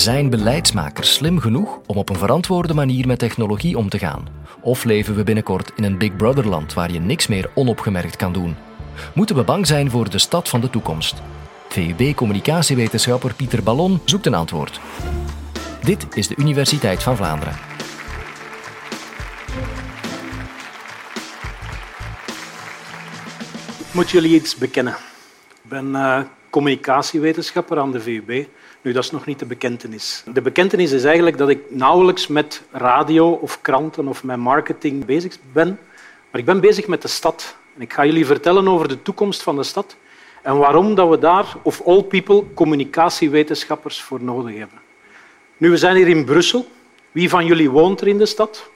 Zijn beleidsmakers slim genoeg om op een verantwoorde manier met technologie om te gaan? Of leven we binnenkort in een Big Brother-land waar je niks meer onopgemerkt kan doen? Moeten we bang zijn voor de stad van de toekomst? VUB-communicatiewetenschapper Pieter Ballon zoekt een antwoord. Dit is de Universiteit van Vlaanderen. Ik moet jullie iets bekennen. Ik ben uh, communicatiewetenschapper aan de VUB. Nu, dat is nog niet de bekentenis. De bekentenis is eigenlijk dat ik nauwelijks met radio of kranten of met marketing bezig ben, maar ik ben bezig met de stad. En ik ga jullie vertellen over de toekomst van de stad en waarom dat we daar, of all people, communicatiewetenschappers voor nodig hebben. Nu, we zijn hier in Brussel. Wie van jullie woont er in de stad?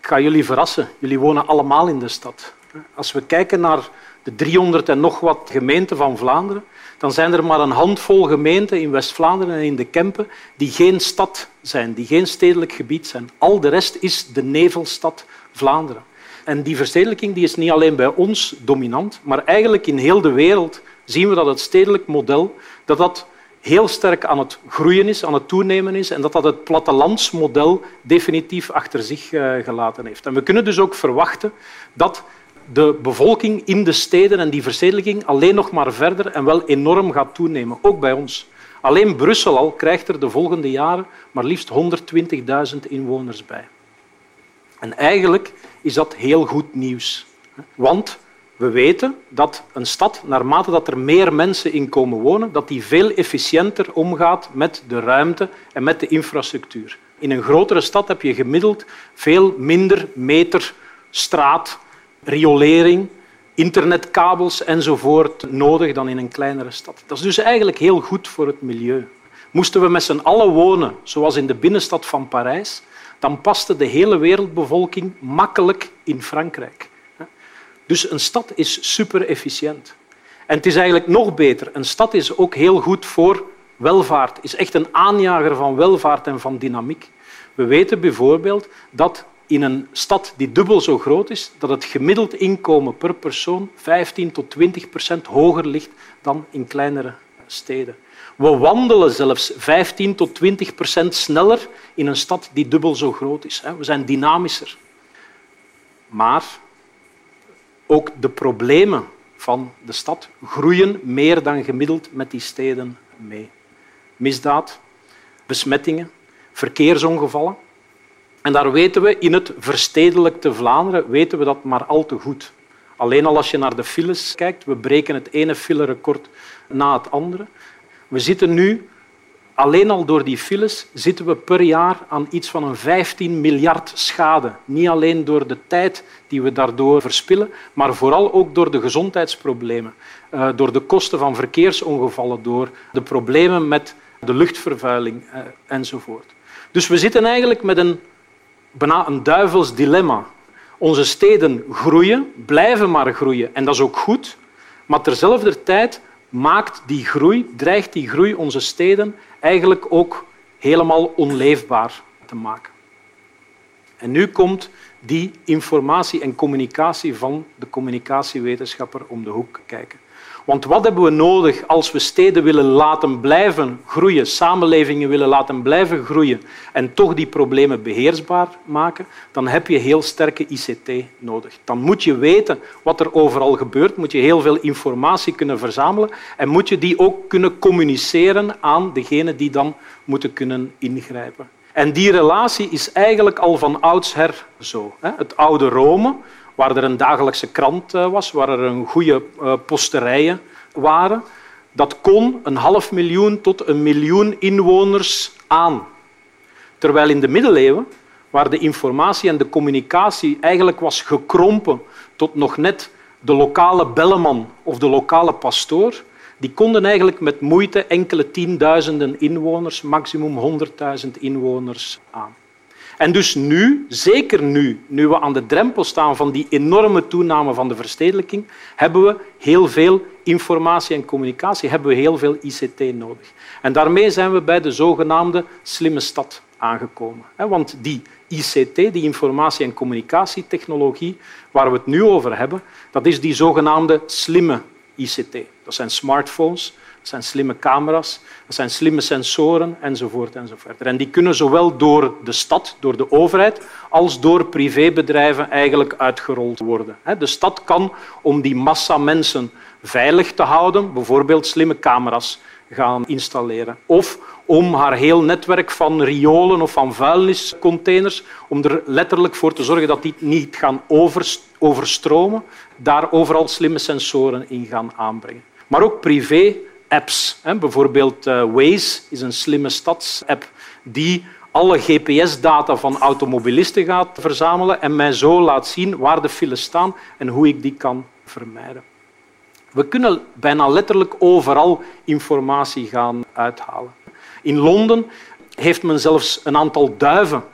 Ik ga jullie verrassen. Jullie wonen allemaal in de stad. Als we kijken naar de 300 en nog wat gemeenten van Vlaanderen, dan zijn er maar een handvol gemeenten in West-Vlaanderen en in de Kempen die geen stad zijn, die geen stedelijk gebied zijn. Al de rest is de nevelstad Vlaanderen. En die verstedelijking die is niet alleen bij ons dominant, maar eigenlijk in heel de wereld zien we dat het stedelijk model dat dat heel sterk aan het groeien is, aan het toenemen is en dat dat het plattelandsmodel definitief achter zich eh, gelaten heeft. En we kunnen dus ook verwachten dat de bevolking in de steden en die verstedelijking alleen nog maar verder en wel enorm gaat toenemen, ook bij ons. Alleen Brussel al krijgt er de volgende jaren maar liefst 120.000 inwoners bij. En eigenlijk is dat heel goed nieuws. Want we weten dat een stad, naarmate dat er meer mensen in komen wonen, dat die veel efficiënter omgaat met de ruimte en met de infrastructuur. In een grotere stad heb je gemiddeld veel minder meter straat riolering, internetkabels enzovoort nodig dan in een kleinere stad. Dat is dus eigenlijk heel goed voor het milieu. Moesten we met z'n allen wonen, zoals in de binnenstad van Parijs, dan paste de hele wereldbevolking makkelijk in Frankrijk. Dus een stad is super efficiënt. En het is eigenlijk nog beter. Een stad is ook heel goed voor welvaart, is echt een aanjager van welvaart en van dynamiek. We weten bijvoorbeeld dat in een stad die dubbel zo groot is, dat het gemiddeld inkomen per persoon 15 tot 20 procent hoger ligt dan in kleinere steden. We wandelen zelfs 15 tot 20 procent sneller in een stad die dubbel zo groot is. We zijn dynamischer. Maar ook de problemen van de stad groeien meer dan gemiddeld met die steden mee. Misdaad, besmettingen, verkeersongevallen. En daar weten we in het verstedelijkte Vlaanderen weten we dat maar al te goed. Alleen al als je naar de files kijkt, we breken het ene filerecord na het andere. We zitten nu, alleen al door die files, zitten we per jaar aan iets van een 15 miljard schade. Niet alleen door de tijd die we daardoor verspillen, maar vooral ook door de gezondheidsproblemen, eh, door de kosten van verkeersongevallen, door de problemen met de luchtvervuiling eh, enzovoort. Dus we zitten eigenlijk met een bijna een duivels dilemma. Onze steden groeien, blijven maar groeien, en dat is ook goed. Maar terzelfde tijd maakt die groei, dreigt die groei onze steden eigenlijk ook helemaal onleefbaar te maken. En nu komt die informatie en communicatie van de communicatiewetenschapper om de hoek kijken. Want wat hebben we nodig als we steden willen laten blijven groeien, samenlevingen willen laten blijven groeien en toch die problemen beheersbaar maken? Dan heb je heel sterke ICT nodig. Dan moet je weten wat er overal gebeurt, moet je heel veel informatie kunnen verzamelen en moet je die ook kunnen communiceren aan degenen die dan moeten kunnen ingrijpen. En die relatie is eigenlijk al van oudsher zo. Het oude Rome waar er een dagelijkse krant eh, was, waar er een goede eh, posterijen waren. Dat kon een half miljoen tot een miljoen inwoners aan. Terwijl in de middeleeuwen, waar de informatie en de communicatie eigenlijk was gekrompen tot nog net de lokale belleman of de lokale pastoor, die konden eigenlijk met moeite enkele tienduizenden inwoners, maximum honderdduizend inwoners aan. En dus nu, zeker nu, nu we aan de drempel staan van die enorme toename van de verstedelijking, hebben we heel veel informatie en communicatie, hebben we heel veel ICT nodig. En daarmee zijn we bij de zogenaamde slimme stad aangekomen. Want die ICT, die informatie- en communicatietechnologie, waar we het nu over hebben, dat is die zogenaamde slimme ICT. Dat zijn smartphones, dat zijn slimme camera's, dat zijn slimme sensoren enzovoort enzovoort. En die kunnen zowel door de stad, door de overheid, als door privébedrijven eigenlijk uitgerold worden. De stad kan, om die massa mensen veilig te houden, bijvoorbeeld slimme camera's gaan installeren. Of om haar heel netwerk van riolen of van vuilniscontainers, om er letterlijk voor te zorgen dat die niet gaan overstromen, daar overal slimme sensoren in gaan aanbrengen. Maar ook privé-apps. Bijvoorbeeld eh, Waze is een slimme stadsapp die alle GPS-data van automobilisten gaat verzamelen en mij zo laat zien waar de files staan en hoe ik die kan vermijden. We kunnen bijna letterlijk overal informatie gaan uithalen. In Londen heeft men zelfs een aantal duiven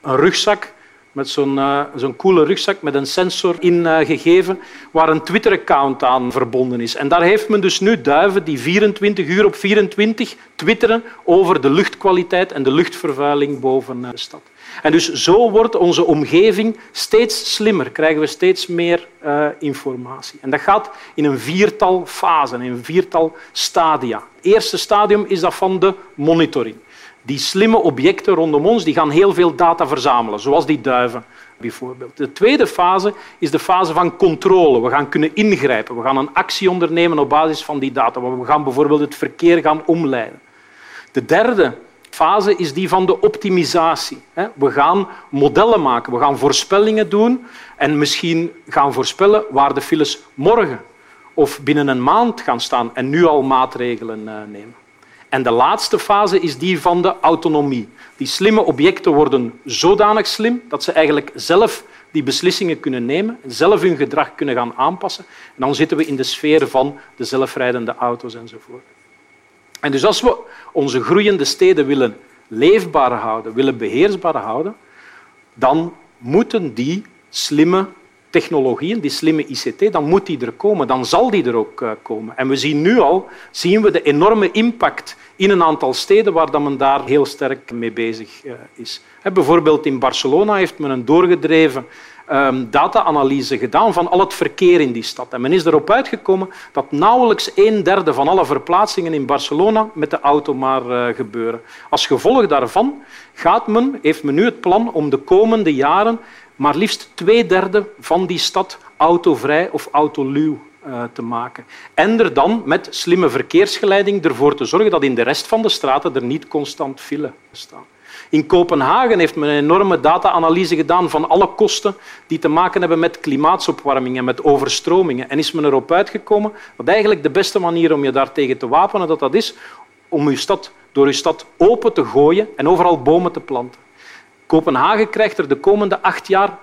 een rugzak met zo'n uh, zo'n coole rugzak met een sensor ingegeven, uh, waar een Twitter-account aan verbonden is. En daar heeft men dus nu duiven die 24 uur op 24 twitteren over de luchtkwaliteit en de luchtvervuiling boven uh, de stad. En dus zo wordt onze omgeving steeds slimmer, krijgen we steeds meer uh, informatie. En dat gaat in een viertal fasen, in een viertal stadia. Het eerste stadium is dat van de monitoring. Die slimme objecten rondom ons die gaan heel veel data verzamelen, zoals die duiven bijvoorbeeld. De tweede fase is de fase van controle. We gaan kunnen ingrijpen, we gaan een actie ondernemen op basis van die data. We gaan bijvoorbeeld het verkeer gaan omleiden. De derde fase is die van de optimisatie. We gaan modellen maken, we gaan voorspellingen doen en misschien gaan voorspellen waar de files morgen of binnen een maand gaan staan en nu al maatregelen eh, nemen. En de laatste fase is die van de autonomie. Die slimme objecten worden zodanig slim dat ze eigenlijk zelf die beslissingen kunnen nemen, zelf hun gedrag kunnen gaan aanpassen. En dan zitten we in de sfeer van de zelfrijdende auto's enzovoort. En dus als we onze groeiende steden willen leefbaar houden, willen beheersbaar houden, dan moeten die slimme technologieën, die slimme ICT, dan moet die er komen, dan zal die er ook eh, komen. En we zien nu al zien we de enorme impact in een aantal steden waar men daar heel sterk mee bezig eh, is. Bijvoorbeeld in Barcelona heeft men een doorgedreven um, data-analyse gedaan van al het verkeer in die stad. En men is erop uitgekomen dat nauwelijks een derde van alle verplaatsingen in Barcelona met de auto maar uh, gebeuren. Als gevolg daarvan gaat men, heeft men nu het plan om de komende jaren maar liefst twee derde van die stad autovrij of autoluw uh, te maken. En er dan met slimme verkeersgeleiding ervoor te zorgen dat in de rest van de straten er niet constant file staan. In Kopenhagen heeft men een enorme data-analyse gedaan van alle kosten die te maken hebben met klimaatsopwarming en met overstromingen. En is men erop uitgekomen dat eigenlijk de beste manier om je daartegen te wapenen dat dat is om je stad, door je stad open te gooien en overal bomen te planten. Kopenhagen krijgt er de komende acht jaar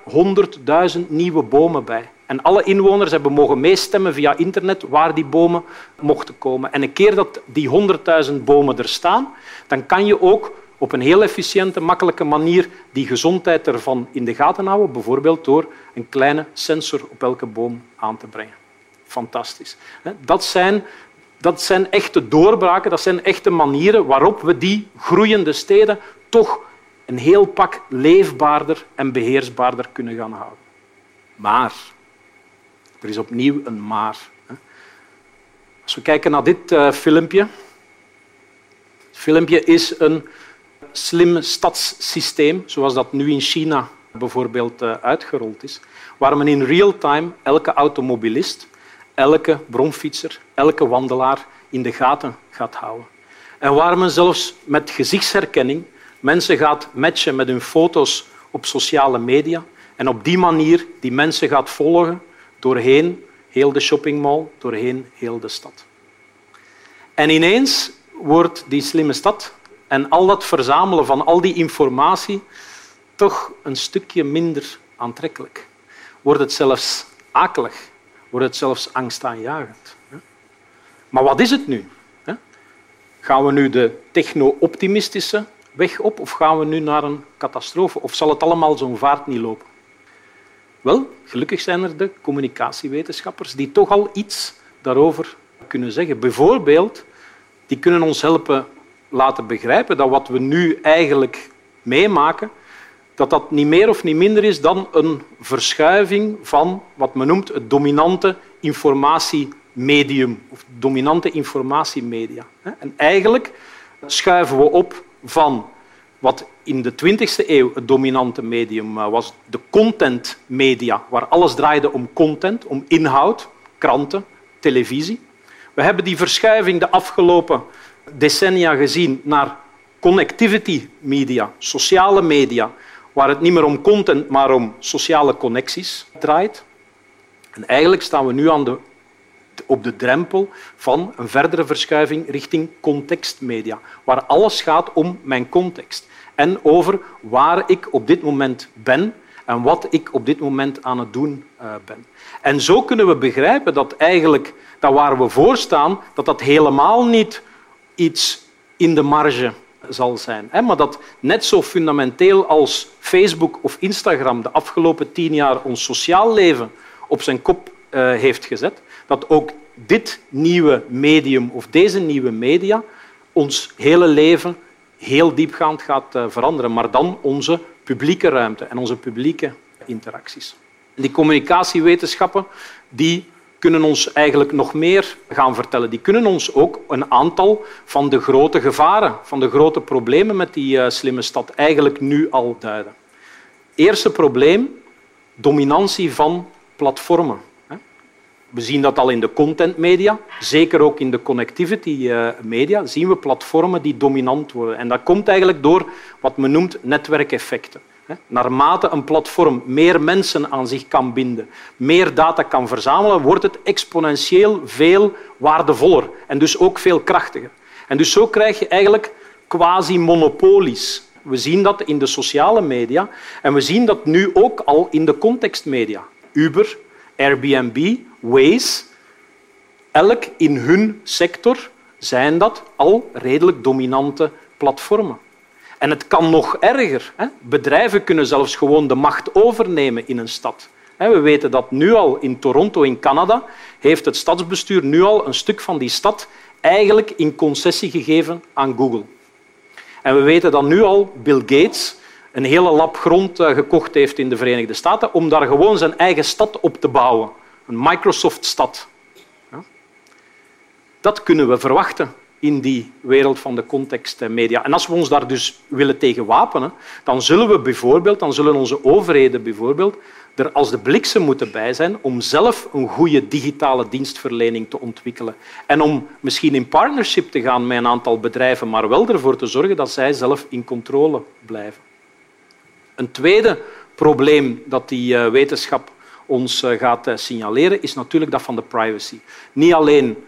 100.000 nieuwe bomen bij. En alle inwoners hebben mogen meestemmen via internet waar die bomen mochten komen. En een keer dat die 100.000 bomen er staan, dan kan je ook op een heel efficiënte, makkelijke manier die gezondheid ervan in de gaten houden, bijvoorbeeld door een kleine sensor op elke boom aan te brengen. Fantastisch. Dat zijn, dat zijn echte doorbraken, dat zijn echte manieren waarop we die groeiende steden toch een heel pak leefbaarder en beheersbaarder kunnen gaan houden. Maar, er is opnieuw een maar. Als we kijken naar dit uh, filmpje. Het filmpje is een slim stadssysteem, zoals dat nu in China bijvoorbeeld uh, uitgerold is, waar men in real time elke automobilist, elke bromfietser, elke wandelaar in de gaten gaat houden. En waar men zelfs met gezichtsherkenning mensen gaat matchen met hun foto's op sociale media en op die manier die mensen gaat volgen doorheen heel de shoppingmall, doorheen heel de stad. En ineens wordt die slimme stad en al dat verzamelen van al die informatie toch een stukje minder aantrekkelijk. Wordt het zelfs akelig, wordt het zelfs angstaanjagend. Maar wat is het nu? Gaan we nu de techno-optimistische weg op of gaan we nu naar een catastrofe? Of zal het allemaal zo'n vaart niet lopen? Wel, gelukkig zijn er de communicatiewetenschappers die toch al iets daarover kunnen zeggen. Bijvoorbeeld, die kunnen ons helpen laten begrijpen dat wat we nu eigenlijk meemaken, dat dat niet meer of niet minder is dan een verschuiving van wat men noemt het dominante informatie medium of dominante informatiemedia. En eigenlijk schuiven we op van wat in de 20e eeuw het dominante medium eh, was, de contentmedia, waar alles draaide om content, om inhoud, kranten, televisie. We hebben die verschuiving de afgelopen decennia gezien naar connectivity media, sociale media, waar het niet meer om content, maar om sociale connecties draait. En eigenlijk staan we nu aan de, op de drempel van een verdere verschuiving richting contextmedia, waar alles gaat om mijn context en over waar ik op dit moment ben en wat ik op dit moment aan het doen eh, ben. En zo kunnen we begrijpen dat eigenlijk dat waar we voor staan, dat dat helemaal niet iets in de marge zal zijn. Maar dat net zo fundamenteel als Facebook of Instagram de afgelopen tien jaar ons sociaal leven op zijn kop eh, heeft gezet, dat ook dit nieuwe medium of deze nieuwe media ons hele leven heel diepgaand gaat eh, veranderen, maar dan onze publieke ruimte en onze publieke interacties. Die communicatiewetenschappen die kunnen ons eigenlijk nog meer gaan vertellen. Die kunnen ons ook een aantal van de grote gevaren, van de grote problemen met die uh, slimme stad eigenlijk nu al duiden. Eerste probleem, dominantie van platformen. We zien dat al in de contentmedia, zeker ook in de connectivity eh, media, zien we platformen die dominant worden. En dat komt eigenlijk door wat men noemt netwerkeffecten. Naarmate een platform meer mensen aan zich kan binden, meer data kan verzamelen, wordt het exponentieel veel waardevoller en dus ook veel krachtiger. En dus zo krijg je eigenlijk quasi-monopolies. We zien dat in de sociale media en we zien dat nu ook al in de contextmedia. Uber, Airbnb, Waze, elk in hun sector zijn dat al redelijk dominante platformen. En het kan nog erger. Bedrijven kunnen zelfs gewoon de macht overnemen in een stad. We weten dat nu al in Toronto in Canada heeft het stadsbestuur nu al een stuk van die stad eigenlijk in concessie gegeven aan Google. En we weten dat nu al Bill Gates een hele lap grond eh, gekocht heeft in de Verenigde Staten om daar gewoon zijn eigen stad op te bouwen. Een Microsoft-stad. Dat kunnen we verwachten in die wereld van de context en media. En als we ons daar dus willen tegen wapenen, dan zullen we bijvoorbeeld, dan zullen onze overheden bijvoorbeeld er als de bliksem moeten bij zijn om zelf een goede digitale dienstverlening te ontwikkelen. En om misschien in partnership te gaan met een aantal bedrijven, maar wel ervoor te zorgen dat zij zelf in controle blijven. Een tweede probleem dat die eh, wetenschap ons eh, gaat eh, signaleren, is natuurlijk dat van de privacy. Niet alleen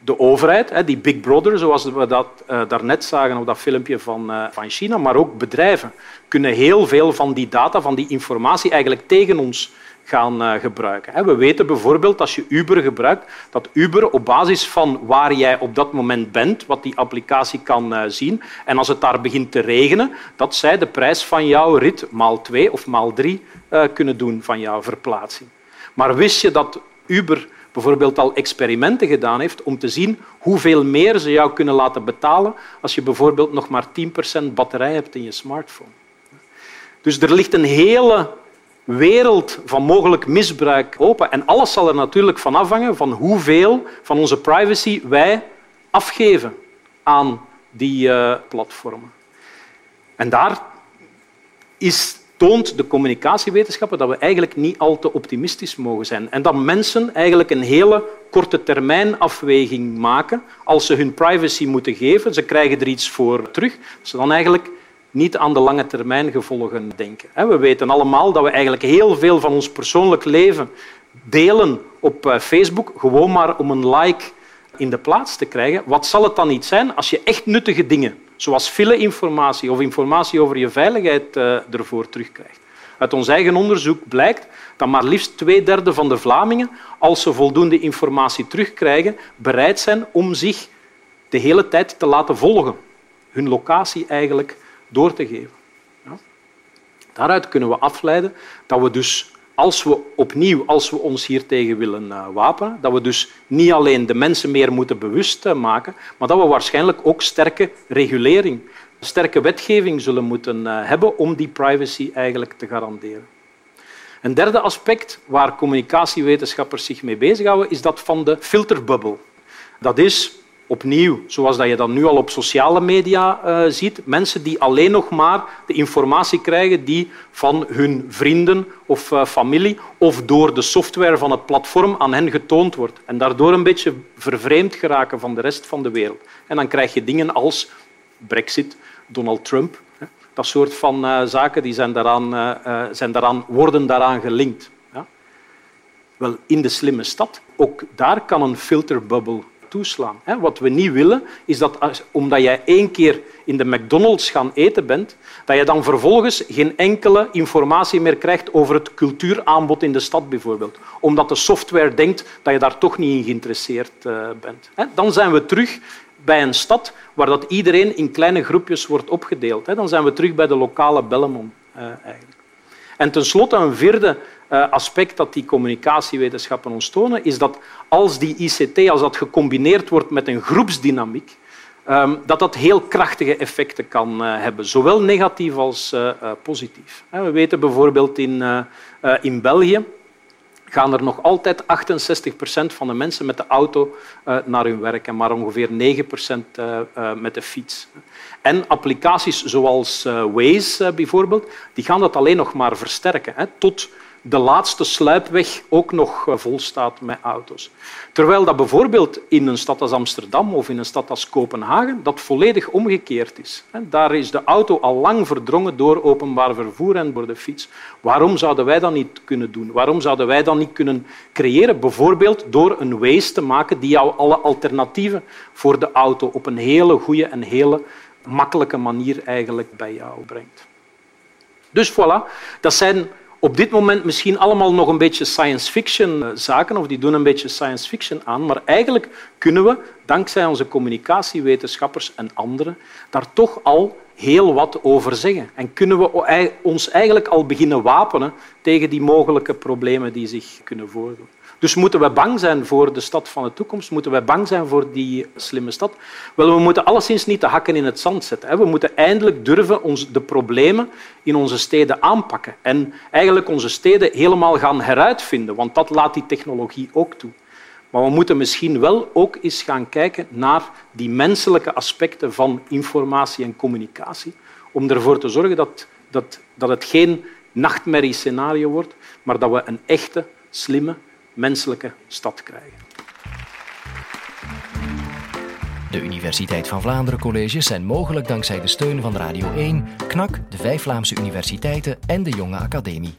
de overheid, die Big Brother, zoals we dat uh, daarnet zagen op dat filmpje van, van China, maar ook bedrijven kunnen heel veel van die data, van die informatie eigenlijk tegen ons gaan uh, gebruiken. We weten bijvoorbeeld als je Uber gebruikt, dat Uber op basis van waar jij op dat moment bent, wat die applicatie kan zien, en als het daar begint te regenen, dat zij de prijs van jouw rit maal twee of maal drie kunnen doen van jouw verplaatsing. Maar wist je dat Uber bijvoorbeeld al experimenten gedaan heeft om te zien hoeveel meer ze jou kunnen laten betalen als je bijvoorbeeld nog maar 10% batterij hebt in je smartphone. Dus er ligt een hele wereld van mogelijk misbruik open. En alles zal er natuurlijk van afhangen van hoeveel van onze privacy wij afgeven aan die uh, platformen. En daar is toont de communicatiewetenschappen dat we eigenlijk niet al te optimistisch mogen zijn. En dat mensen eigenlijk een hele korte termijn afweging maken als ze hun privacy moeten geven. Ze krijgen er iets voor terug. Ze dan eigenlijk niet aan de lange termijn gevolgen denken. We weten allemaal dat we eigenlijk heel veel van ons persoonlijk leven delen op eh, Facebook, gewoon maar om een like in de plaats te krijgen. Wat zal het dan niet zijn als je echt nuttige dingen zoals file-informatie of informatie over je veiligheid uh, ervoor terugkrijgt. Uit ons eigen onderzoek blijkt dat maar liefst twee derde van de Vlamingen, als ze voldoende informatie terugkrijgen, bereid zijn om zich de hele tijd te laten volgen, hun locatie eigenlijk door te geven. Ja. Daaruit kunnen we afleiden dat we dus als we opnieuw, als we ons hiertegen willen uh, wapenen, dat we dus niet alleen de mensen meer moeten bewust uh, maken, maar dat we waarschijnlijk ook sterke regulering, sterke wetgeving zullen moeten uh, hebben om die privacy eigenlijk te garanderen. Een derde aspect waar communicatiewetenschappers zich mee bezighouden is dat van de filterbubble. Dat is opnieuw, zoals dat je dat nu al op sociale media uh, ziet, mensen die alleen nog maar de informatie krijgen die van hun vrienden of uh, familie of door de software van het platform aan hen getoond wordt. En daardoor een beetje vervreemd geraken van de rest van de wereld. En dan krijg je dingen als Brexit, Donald Trump. Dat soort van uh, zaken die zijn daaraan, zijn daaraan, worden daaraan gelinkt. Wel, in de slimme stad, ook daar kan een Wat we niet willen, is dat omdat jij één keer in de McDonald's gaan eten bent, dat je dan vervolgens geen enkele informatie meer krijgt over het cultuuraanbod in de stad bijvoorbeeld. Omdat de software denkt dat je daar toch niet in geïnteresseerd eh, bent. Dan zijn we terug bij een stad waar dat iedereen in kleine groepjes wordt opgedeeld. Dan zijn we terug bij de lokale Bellemont eh, eigenlijk. En tenslotte een vierde aspect dat die communicatiewetenschappen ons tonen, is dat als die ICT als dat gecombineerd wordt met een groepsdynamiek, ehm, dat dat heel krachtige effecten kan eh, hebben, zowel negatief als uh, positief. We weten bijvoorbeeld in, in België gaan er nog altijd 68 procent van de mensen met de auto naar hun werk en maar ongeveer 9 procent met de fiets. En applicaties zoals Waze bijvoorbeeld, die gaan dat alleen nog maar versterken. Tot de laatste sluipweg ook nog eh, vol staat met auto's. Terwijl dat bijvoorbeeld in een stad als Amsterdam of in een stad als Kopenhagen dat volledig omgekeerd is. Daar is de auto al lang verdrongen door openbaar vervoer en door de fiets. Waarom zouden wij dat niet kunnen doen? Waarom zouden wij dat niet kunnen creëren? Bijvoorbeeld door een Waze te maken die jou alle alternatieven voor de auto op een hele goede en hele makkelijke manier eigenlijk bij jou brengt. Dus voilà, dat zijn op dit moment misschien allemaal nog een beetje science fiction eh, zaken, of die doen een beetje science fiction aan, maar eigenlijk kunnen we, dankzij onze communicatiewetenschappers en anderen, daar toch al heel wat over zeggen. En kunnen we ons eigenlijk al beginnen wapenen tegen die mogelijke problemen die zich kunnen voordoen. Dus moeten we bang zijn voor de stad van de toekomst? Moeten we bang zijn voor die slimme stad? Wel, we moeten alleszins niet de hakken in het zand zetten. We moeten eindelijk durven ons de problemen in onze steden aanpakken en eigenlijk onze steden helemaal gaan heruitvinden, want dat laat die technologie ook toe. Maar we moeten misschien wel ook eens gaan kijken naar die menselijke aspecten van informatie en communicatie, om ervoor te zorgen dat, dat, dat het geen nachtmerriescenario wordt, maar dat we een echte, slimme menselijke stad krijgen. De Universiteit van Vlaanderen colleges zijn mogelijk dankzij de steun van Radio 1, KNAK, de vijf Vlaamse universiteiten en de Jonge Academie.